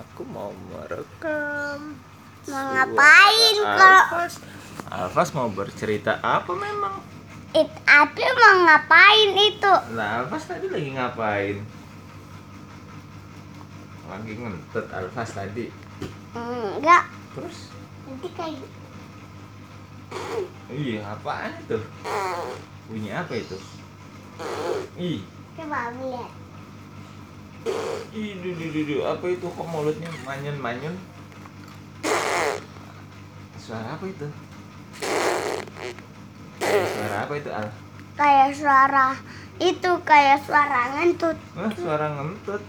aku mau merekam. Mau ngapain kalau Alfas Alfas mau bercerita apa memang? It api mau ngapain itu? Nah Alfas tadi lagi ngapain? Lagi ngentet Alfas tadi. Enggak. terus? Nanti kayak iya apaan itu? Bunyi apa itu? Ih. Coba lihat. Ih du, du, du, du. apa itu kok mulutnya manyun manyun suara apa itu suara apa itu Al Kayak suara itu kayak suara ngentut. Wah, suara ngentut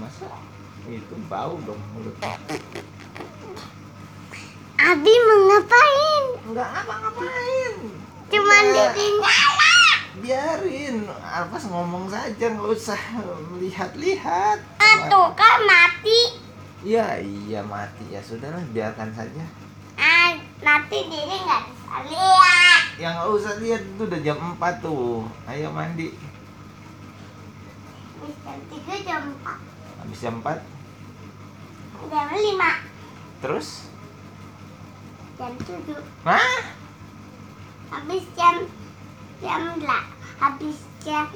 masa itu bau dong mulutnya Abi mau ngapain? Enggak apa-ngapain. Cuman Udah, ditinggalin. Biarin. Alfas ngomong saja, nggak usah melihat-lihat. Atuh kan mati. Iya, iya mati ya sudahlah, biarkan saja. Ah, nanti diri nggak bisa lihat. Ya nggak usah lihat itu udah jam 4 tuh. Ayo mandi. Habis jam tiga jam empat Habis jam 4 jam lima terus? jam tujuh Hah? habis jam jam lah habis jam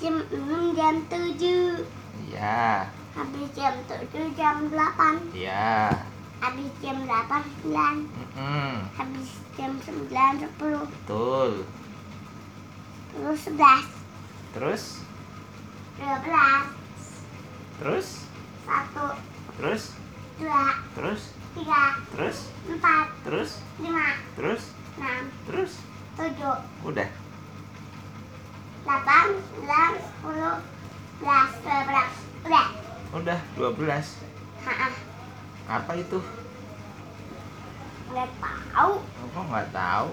jam enam jam tujuh Iya, habis jam tujuh jam delapan iya. habis jam delapan sembilan Mm-mm, habis jam sembilan sepuluh betul. terus sebelas Terus? dua belas Terus? satu Terus? dua Terus? tiga Terus? empat Terus? lima Terus? enam Terus? tujuh Udah. Delapan sembilan sepuluh belas dua belas udah Udah 12. Hah, Apa itu? nggak tahu Kok nggak tahu?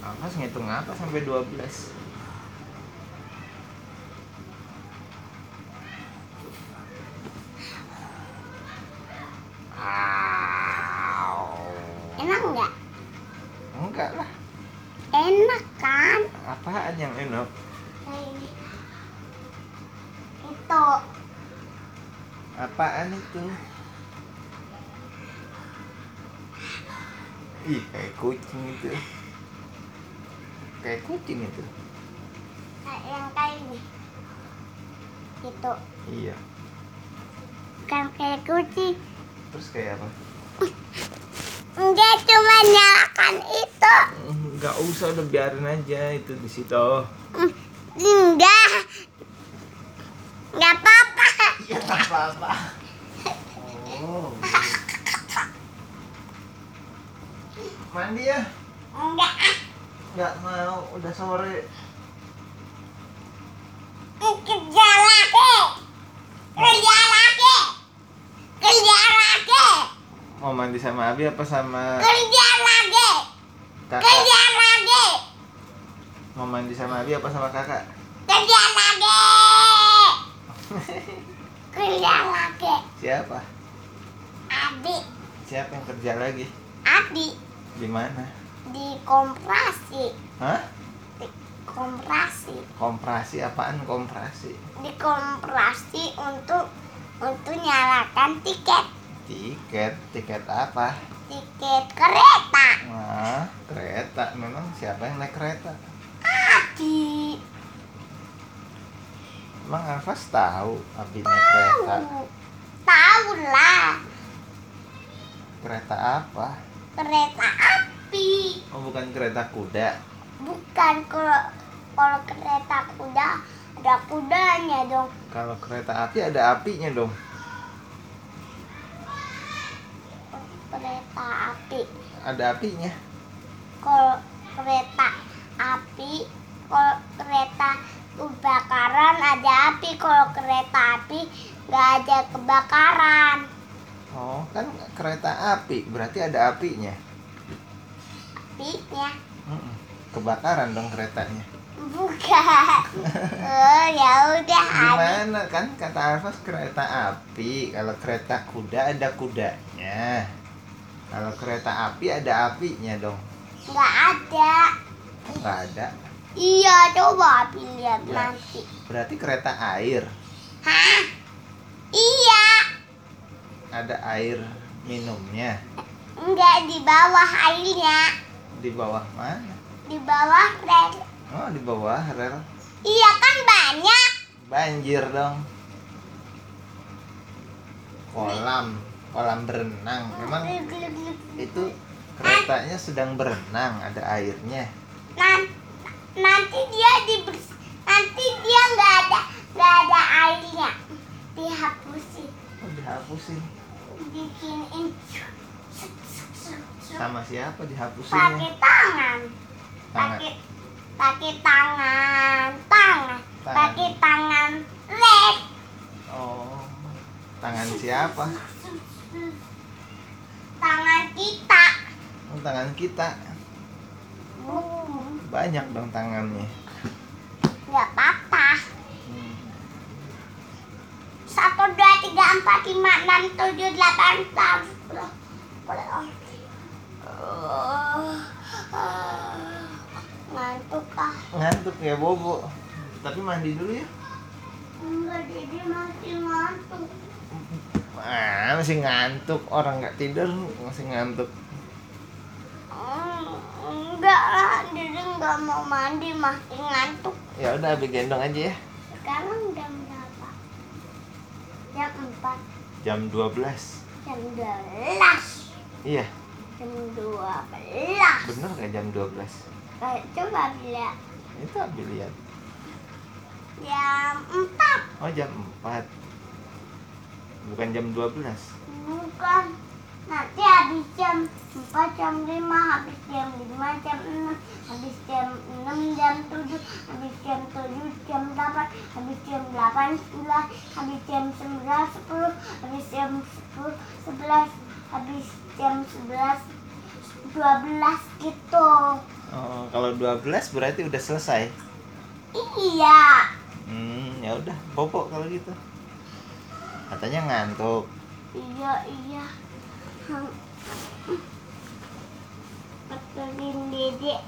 Alfas ngitung apa sampai 12? Au. enak nggak Enggak lah. Enak kan Apaan yang enak? Ini. itu Apaan itu? Ih, kayak kucing itu. Kayak kucing itu. kayak yang kayak ini itu Iya. bukan kayak kucing Terus kayak apa? enggak cuma nyalakan Enggak usah udah biarin aja itu di situ. Enggak enggak apa-apa Ya nggak apa-apa. Oh. Mandi ya? enggak Nggak mau, udah sore. kerja lagi kerja lagi kerja lagi Mau mandi sama Abi apa sama kerja lagi kakak? kerja lagi Mau mandi sama Abi apa sama kakak? kerja lagi kerja lagi Siapa? adik Siapa yang kerja lagi? adik Di mana? di komprasi Hah? di komprasi Komprasi apaan komprasi? di komprasi untuk untuk nyalakan tiket Tiket, tiket apa? Tiket kereta Wah, kereta. Memang siapa yang naik kereta? adik Emang Alfas tahu Abi naik kereta? tahu lah Kereta apa? kereta api Oh, bukan kereta kuda. bukan kalau kalau kereta kuda ada kudanya dong Kalau kereta api ada apinya dong. Kereta api Ada apinya. kalau kereta api kalau kereta kebakaran ada api kalau kereta api nggak ada kebakaran Oh, kan kereta api, berarti ada apinya. apinya Mm-mm. Kebakaran dong keretanya. bukan oh ya udah Gimana kan kata Alfas kereta api, kalau kereta kuda ada kudanya. Kalau kereta api ada apinya dong. nggak ada Oh, nggak ada. iya coba api lihat Ya. nanti Berarti kereta air. hah iya ada air minumnya Enggak di bawah airnya, di bawah mana? di bawah rel. Oh, di bawah rel. Iya kan banyak. Banjir dong. Kolam, kolam berenang. Memang itu keretanya sedang berenang, ada airnya. Nan- nanti dia di nanti dia nggak ada nggak ada airnya dihapusin Oh, dihapusin. bikinin Sama siapa dihapusinnya? pakai tangan Tangan. pakai pakai tangan tangan Tangan. pakai tangan lek Oh, tangan siapa? Tangan kita Oh, tangan kita. Hmm, Banyak dong tangannya. nggak patah Hmm. satu dua tiga empat lima enam tujuh delapan sembilan sepuluh Oh, ngantuk ah Ngantuk ya Bobo. Tapi mandi dulu ya. enggak jadi masih ngantuk Ah, masih ngantuk. Orang nggak tidur masih ngantuk. Hmm, enggak lah jadi nggak mau mandi masih ngantuk Ya udah, Abi gendong aja ya. sekarang jam berapa jam empat Jam 12. jam belas Iya, jam dua belas bener nggak jam 12? Eh, coba lihat Itu Abi lihat. jam empat Oh, jam 4. Bukan jam 12. bukan nanti habis jam empat jam lima habis jam lima jam enam habis jam enam jam tujuh habis jam tujuh jam delapan habis jam delapan sembilan habis jam sembilan sepuluh habis jam sepuluh sebelas habis jam sebelas dua belas gitu Oh, kalau 12 berarti udah selesai. iya Hmm, ya udah, Bobo kalau gitu. Katanya ngantuk. iya iya. Betulin dedek